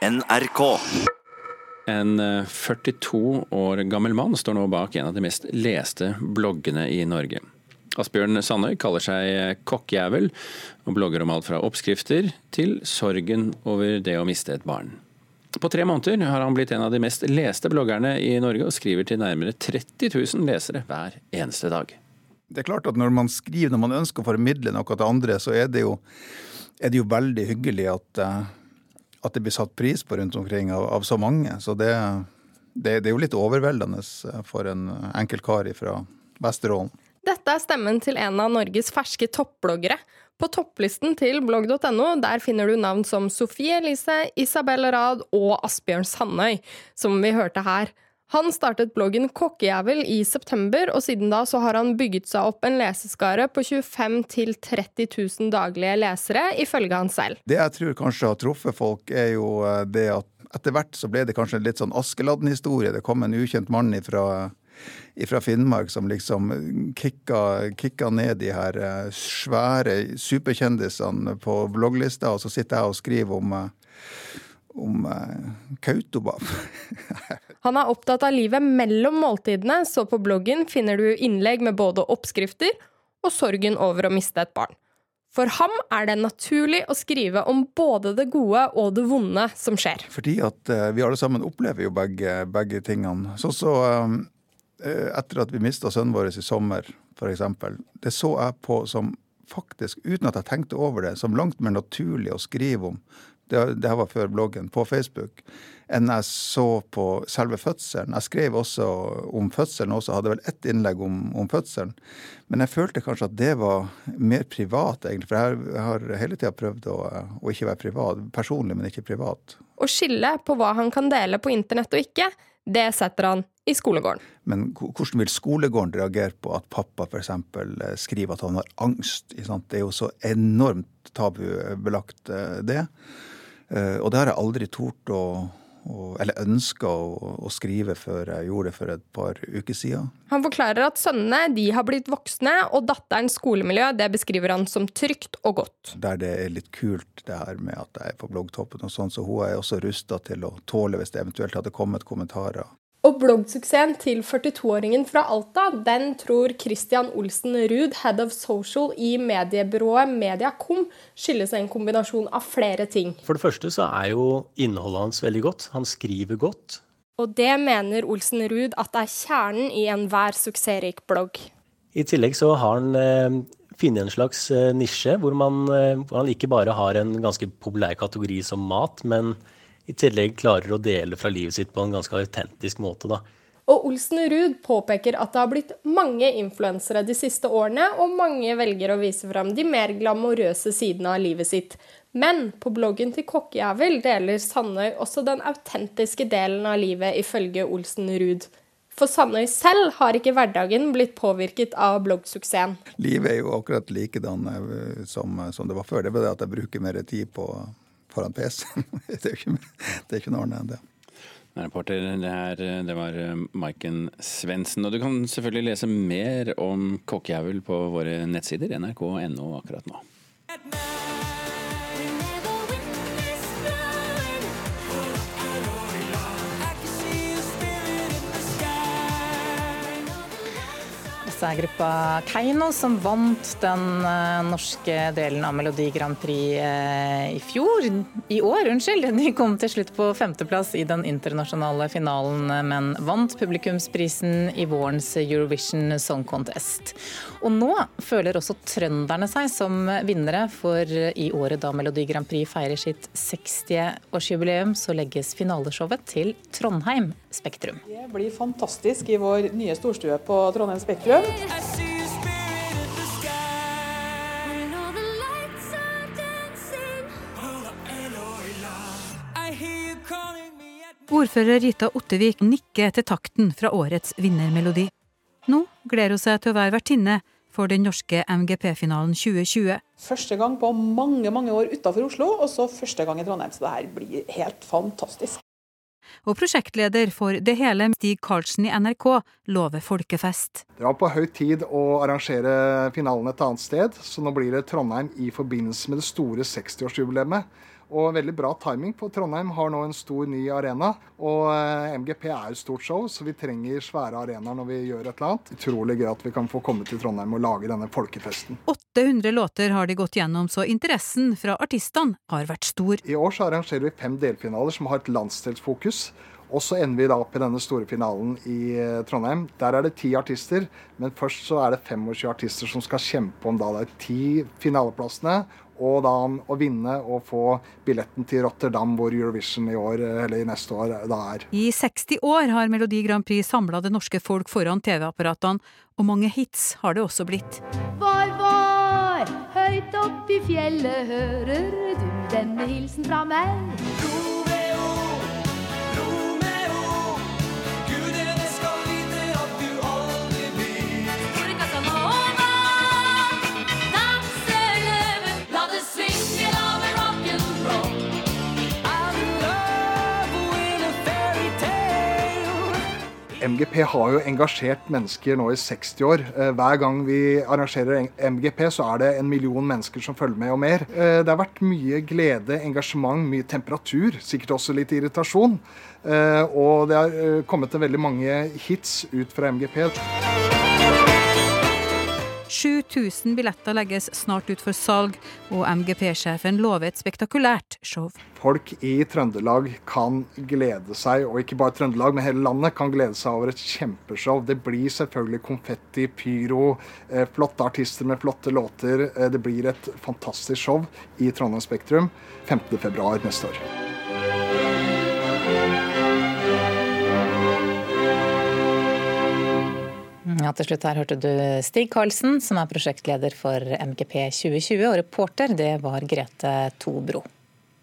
NRK. En eh, 42 år gammel mann står nå bak en av de mest leste bloggene i Norge. Asbjørn Sandøy kaller seg kokkjævel, og blogger om alt fra oppskrifter til sorgen over det å miste et barn. På tre måneder har han blitt en av de mest leste bloggerne i Norge, og skriver til nærmere 30 000 lesere hver eneste dag. Det er klart at når man skriver, når man ønsker å formidle noe til andre, så er det jo, er det jo veldig hyggelig at, eh, at det blir satt pris på rundt omkring av, av så mange. Så det, det, det, er jo litt overveldende for en enkel kar fra Vesterålen. Dette er stemmen til en av Norges ferske toppbloggere. På topplisten til blogg.no der finner du navn som Sofie Elise, Isabel Rad og Asbjørn Sandøy, som vi hørte her. Han startet bloggen Kokkejævel i september, og siden da så har han bygget seg opp en leseskare på 25 000-30 000 daglige lesere, ifølge han selv. Det jeg tror kanskje har truffet folk, er jo eh, det at etter hvert så ble det kanskje en litt sånn Askeladden-historie. Det kom en ukjent mann ifra fra Finnmark som liksom kicka, kicka ned de her eh, svære superkjendisene på blogglista, og så sitter jeg og skriver om, eh, om uh, Kautokeino. Han er opptatt av livet mellom måltidene, så på bloggen finner du innlegg med både oppskrifter og sorgen over å miste et barn. For ham er det naturlig å skrive om både det gode og det vonde som skjer. Fordi at uh, vi alle sammen opplever jo begge, begge tingene. Sånn så, så um, Eh, etter at vi mista sønnen vår i sommer, f.eks. Det så jeg på som faktisk, uten at jeg tenkte over det, som langt mer naturlig å skrive om. Det, her var før bloggen, på Facebook, enn jeg så på selve fødselen. Jeg skrev også om fødselen også, hadde vel ett innlegg om, om fødselen. Men jeg følte kanskje at det var mer privat, egentlig. For jeg, har hele tida prøvd å, å ikke være privat. Personlig, men ikke privat. Å skille på hva han kan dele på internett og ikke, det setter han i skolegården. Men hvordan vil skolegården reagere på at pappa f.eks. Eh, skriver at han har angst? Det er jo så enormt tabubelagt, eh, det. Eh, og det har jeg aldri tort å eller ønska å, å, skrive før jeg gjorde det for et par uker siden. Han forklarer at sønnene de har blitt voksne, og datterens skolemiljø det beskriver han som trygt og godt. Der det er litt kult det her med at jeg er på bloggtoppen og sånn, så hun er også rusta til å tåle hvis det eventuelt hadde kommet kommentarer og bloggsuksessen til 42-åringen fra Alta den tror Christian Olsen Ruud, head of social i mediebyrået Mediacom, skyldes en kombinasjon av flere ting. For det første så er jo innholdet hans veldig godt. Han skriver godt. Og det mener Olsen Ruud at er kjernen i enhver suksessrik blogg. I tillegg så har han eh, funnet en slags eh, nisje hvor, man, eh, hvor han ikke bare har en ganske populær kategori som mat, men i tillegg klarer å dele fra livet sitt på en ganske autentisk måte. da. Og Olsen Ruud påpeker at det har blitt mange influensere de siste årene, og mange velger å vise fram de mer glamorøse sidene av livet sitt. Men på bloggen til Kokkejævel deler Sandøy også den autentiske delen av livet, ifølge Olsen Ruud. For Sandøy selv har ikke hverdagen blitt påvirket av bloggsuksessen. Livet er jo akkurat likedan eh, som, som det var før. Det er bare at jeg bruker mer tid på foran PC-en. det, er ikke, det er ikke noe annet enn det. Reporter, det, her, det var eh, Maiken Svendsen. Og du kan selvfølgelig lese mer om kokkejævel på våre nettsider, nrk.no akkurat nå. Er gruppa Keiino som vant den eh, norske delen av Melodi Grand Prix eh, i fjor. I år, unnskyld. De kom til slutt på femteplass i den internasjonale finalen, men vant publikumsprisen i vårens Eurovision Song Contest. Og nå føler også trønderne seg som vinnere, for i året da Melodi Grand Prix feirer sitt 60-årsjubileum, så legges finaleshowet til Trondheim Spektrum. Det blir fantastisk i vår nye storstue på Trondheim Spektrum. Ordfører Rita Ottevik nikker til takten fra årets vinnermelodi. Nå gleder hun seg til å være vertinne for den norske MGP-finalen 2020. Første gang på mange mange år utafor Oslo, og så første gang i Trondheim. Så det her blir helt fantastisk. Og prosjektleder for det hele, Stig Karlsen i NRK, lover folkefest. Det var på høy tid å arrangere finalen et annet sted, så nå blir det Trondheim i forbindelse med det store 60-årsjubileet. Og veldig bra timing, på Trondheim har nå en stor ny arena. Og eh, MGP er et stort show, så vi trenger svære arenaer når vi gjør et eller annet. Utrolig gøy at vi kan få komme til Trondheim og lage denne folkefesten. 800 låter har de gått gjennom, så interessen fra artistene har vært stor. I år så arrangerer vi fem delfinaler som har et landsdelsfokus. Og så ender vi da opp i denne store finalen i eh, Trondheim. Der er det ti artister, men først så er det 25 artister som skal kjempe om da de ti finaleplassene og da å vinne og få billetten til Rotterdam, hvor Eurovision i år, eller i neste år da er. I 60 år har Melodi Grand Prix samla det norske folk foran TV-apparatene, og mange hits har det også blitt. Var, var, høyt opp i fjellet hører du denne hilsen fra meg? MGP har jo engasjert mennesker nå i 60 år. Eh, Hver gang vi arrangerer MGP, så er det en million mennesker som følger med og mer. Eh, Det har vært mye glede, engasjement, mye temperatur, sikkert også litt irritasjon. Eh, Og det har kommet til veldig mange hits ut fra MGP. 7000 billetter legges snart ut for salg, og MGP-sjefen lover et spektakulært show. Folk i Trøndelag kan glede seg, og ikke bare Trøndelag, men hele landet kan glede seg over et kjempeshow. Det blir selvfølgelig konfetti, pyro, eh, flotte artister med flotte låter. Eh, Det blir et fantastisk show i Trondheim Spektrum 15.2 neste år. Ja, til slutt her hørte du Stig Karlsen, som er prosjektleder for MGP 2020, og reporter det var Grete Tobro.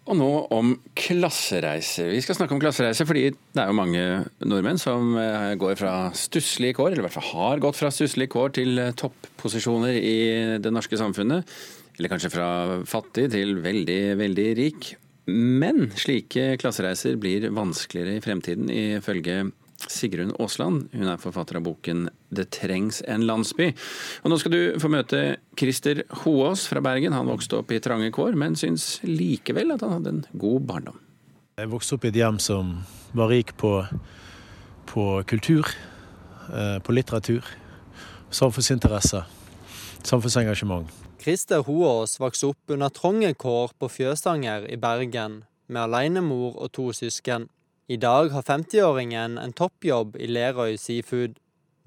Og nå om klassereise. Vi skal snakke om klassereise fordi det er jo mange nordmenn som eh, går fra stusslige kår, eller i hvert fall har gått fra stusslige kår til eh, topposisjoner i det norske samfunnet. Eller kanskje fra fattig til veldig, veldig rik. Men slike klassereiser blir vanskeligere i fremtiden, ifølge Sigrun Aasland. Hun er forfatter av boken 'Det trengs en landsby'. Og nå skal du få møte Christer Hoås fra Bergen. Han vokste opp i trange kår, men syns likevel at han hadde en god barndom. Jeg vokste opp i et hjem som var rik på, på kultur, eh, på litteratur, samfunnsinteresse, samfunnsengasjement. Christer Hoås vokste opp under trange kår på Fjøsanger i Bergen, med alenemor og to søsken. I dag har 50-åringen en toppjobb i Lerøy Seafood.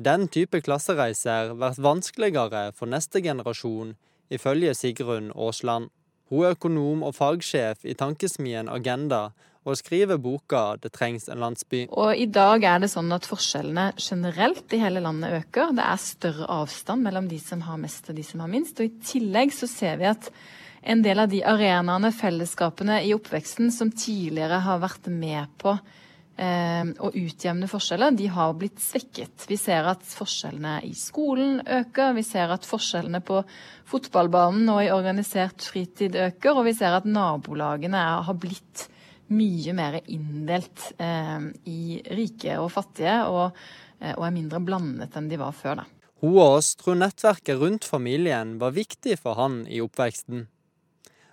Den type klassereiser blir vanskeligere for neste generasjon, ifølge Sigrun Aasland. Hun er økonom og fagsjef i tankesmien Agenda, og skriver boka 'Det trengs en landsby'. Og i dag er det sånn at forskjellene generelt i hele landet øker. Det er større avstand mellom de som har mest og de som har minst. Og i tillegg så ser vi at en del av de arenaene, fellesskapene i oppveksten som tidligere har vært med på eh, å utjevne forskjeller, de har blitt svekket. Vi ser at forskjellene i skolen øker, vi ser at forskjellene på fotballbanen og i organisert fritid øker, og vi ser at nabolagene er, har blitt mye mer inndelt eh, i rike og fattige, og, eh, og er mindre blandet enn de var før. da. oss tror nettverket rundt familien var viktig for han i oppveksten.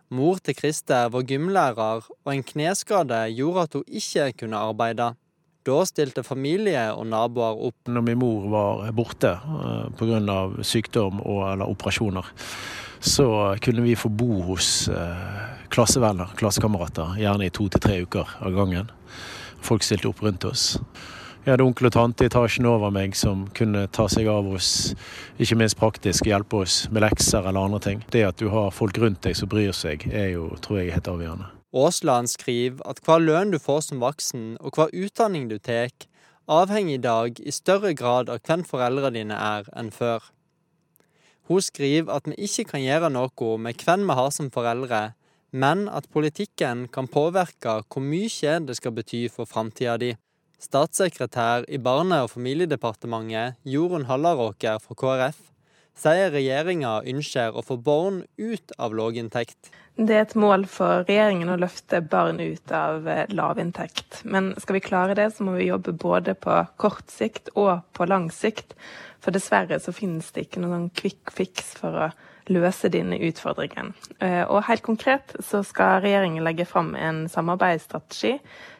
Mor til Christer var gymlærer, og en kneskade gjorde at hun ikke kunne arbeide. Da stilte familie og naboer opp. Når min mor var borte pga. sykdom og, eller operasjoner, så kunne vi få bo hos eh, klassevenner, klassekamerater, gjerne i to til tre uker av gangen. Folk stilte opp rundt oss. Jeg hadde onkel og tante i etasjen over meg som kunne ta seg av oss, ikke minst praktisk hjelpe oss med lekser eller andre ting. Det at du har folk rundt deg som bryr seg, er jo, tror jeg, helt avgjørende. Aasland skriver at hva lønn du får som voksen, og hva utdanning du tar, avhenger i dag i større grad av hvem foreldrene dine er enn før. Hun skriver at vi ikke kan gjøre noe med hvem vi har som foreldre, men at politikken kan påvirke hvor mye det skal bety for framtida di. Statssekretær i Barne- og familiedepartementet, Jorunn Hallaråker fra KrF, sier regjeringa ønsker å få barn ut av låginntekt. Det er et mål for regjeringen å løfte barn ut av eh, lavinntekt. Men skal vi klare det, så må vi jobbe både på kort sikt og på lang sikt. For dessverre så finnes det ikke noen quick fix for å løse denne utfordringen. Eh, Og helt konkret så skal regjeringen legge fram en samarbeidsstrategi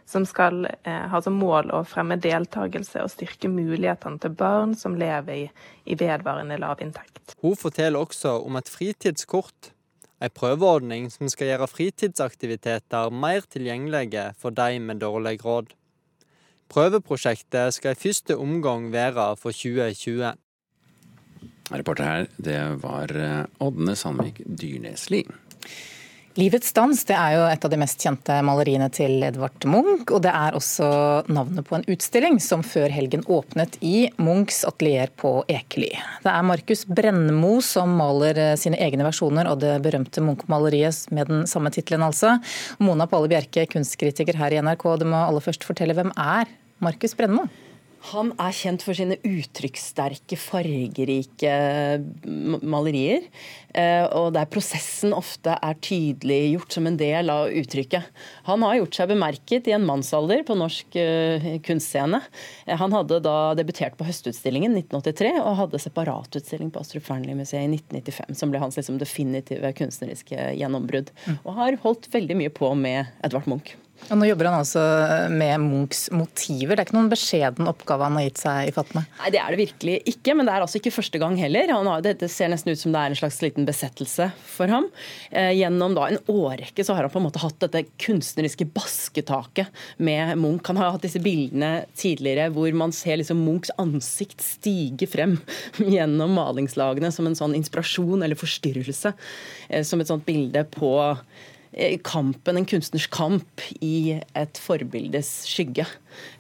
som skal eh, ha som mål å fremme deltakelse og styrke mulighetene til barn som lever i, i vedvarende lavinntekt. Hun forteller også om et fritidskort. En prøveordning som skal gjøre fritidsaktiviteter mer tilgjengelige for de med dårlig råd. Prøveprosjektet skal i første omgang være for 2020. Reporter her, det var eh, Ådne Sandvik Dyrnesli. Livets dans det er jo et av de mest kjente maleriene til Edvard Munch. Og det er også navnet på en utstilling som før helgen åpnet i Munchs atelier på Ekely. Det er Markus Brennmo som maler eh, sine egne versjoner av det berømte Munch-maleriet med den samme tittelen, altså. Mona Palle Bjerke, kunstkritiker her i NRK, du må aller først fortelle hvem er Markus Brennmo? Han er kjent for sine uttrykkssterke, fargerike malerier. eh, Og der prosessen ofte er tydeliggjort som en del av uttrykket. Han har gjort seg bemerket i en mannsalder på norsk eh, kunstscene. Eh, Han hadde da debutert på Høstutstillingen 1983 og hadde separatutstilling på Astrup Fearnley-museet i 1995, som ble hans liksom definitive kunstneriske gjennombrudd. Og har holdt veldig mye på med Edvard Munch. Og nå jobber han altså med Munchs motiver. Det er ikke noen beskjeden oppgave han har gitt seg i fatt? Nei, det er det virkelig ikke, men det er altså ikke første gang heller. Har, det ser nesten ut som det er en slags liten besettelse for ham. Eh, gjennom da en årrekke så har han på en måte hatt dette kunstneriske basketaket med Munch. Han har hatt disse bildene tidligere hvor man ser liksom Munchs ansikt stige frem gjennom malingslagene som en sånn inspirasjon eller forstyrrelse. Eh, som et sånt bilde på eh, kampen, en kunstners kamp i et forbildes skygge.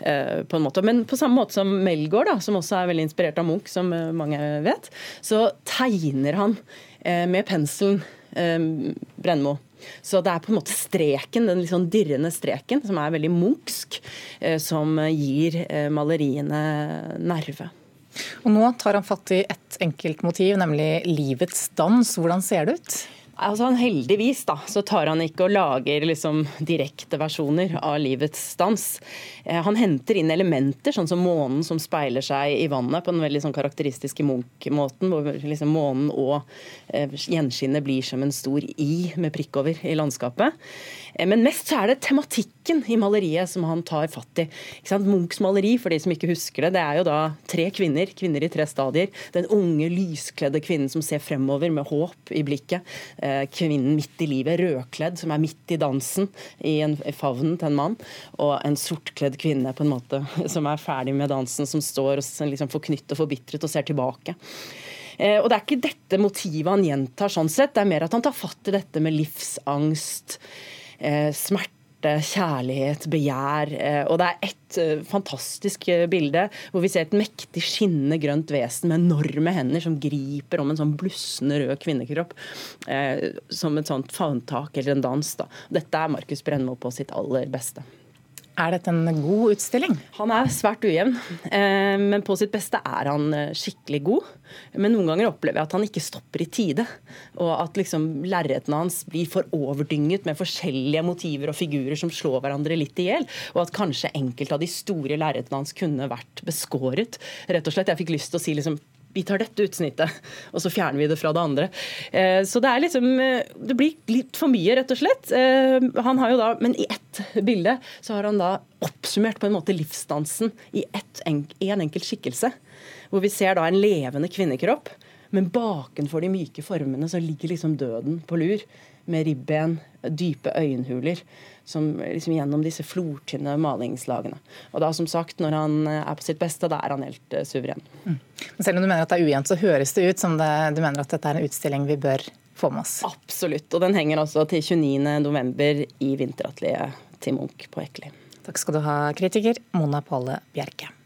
eh, på en måte. Men på samme måte som Melgaard, da, som også er veldig inspirert av Munch, som eh, mange vet, så tegner han eh, med penselen eh, Brennmo. Så det er på en måte streken, den litt sånn dirrende streken, som er veldig munksk, eh, som gir eh, maleriene nerve. Og nå tar han fatt i ett enkelt motiv, nemlig livets dans. Hvordan ser det ut? Altså Heldigvis da, så tar han ikke og lager liksom direkte versjoner av livets dans. Eh, Han henter inn elementer, sånn som månen som speiler seg i vannet på den veldig sånn karakteristiske Munch-måten, hvor liksom månen og eh, gjenskinnet blir som en stor I med prikk over i landskapet. Eh, Men mest så er det tematikken i maleriet som han tar fatt i. Munchs maleri, for de som ikke husker det, det er jo da tre kvinner, kvinner i tre stadier. Den unge, lyskledde kvinnen som ser fremover med håp i blikket. Eh, Kvinnen midt i livet, rødkledd, som er midt i dansen i en favnen til en mann. Og en sortkledd kvinne på en måte som er ferdig med dansen, som står og liksom forknytt og forbitret og ser tilbake. Eh, Og Det er ikke dette motivet han gjentar, sånn sett. det er mer at han tar fatt i dette med livsangst, smerte, kjærlighet, begjær. eh, Og det er ett eh, fantastisk eh, bilde hvor vi ser et mektig skinnende grønt vesen med enorme hender som griper om en sånn blussende rød kvinnekropp. eh, Som et sånt favntak eller en dans. da. Dette er Markus Brennmo på sitt aller beste. Er dette en god utstilling? Han er svært ujevn, eh, men på sitt beste er han eh, skikkelig god. Men noen ganger opplever jeg at han ikke stopper i tide. Og at liksom lerretene hans blir for overdynget med forskjellige motiver og figurer som slår hverandre litt i hjel. Og at kanskje enkelte av de store lerretene hans kunne vært beskåret. Rett og slett. Jeg fikk lyst til å si liksom vi tar dette utsnittet, og så fjerner vi det fra det andre. Eh, Så det er liksom eh, Det blir litt for mye, rett og slett. Eh, Han har jo da, Men i ett bilde så har han da oppsummert på en måte livsdansen i én en, en enkelt skikkelse. Hvor vi ser da en levende kvinnekropp, men bakenfor de myke formene så ligger liksom døden på lur. Med ribben, dype øyenhuler, som liksom gjennom disse flortynne malingslagene. Og da som sagt, når han eh, er på sitt beste, da er han helt uh, suveren. Men selv om du mener at det er ujevnt, så høres det ut som det, du mener at dette er en utstilling vi bør få med oss. Absolutt. Og den henger også til 29. november i vinteratelieret til Munch på Ekeli. Takk skal du ha, kritiker Mona Palle Bjerke.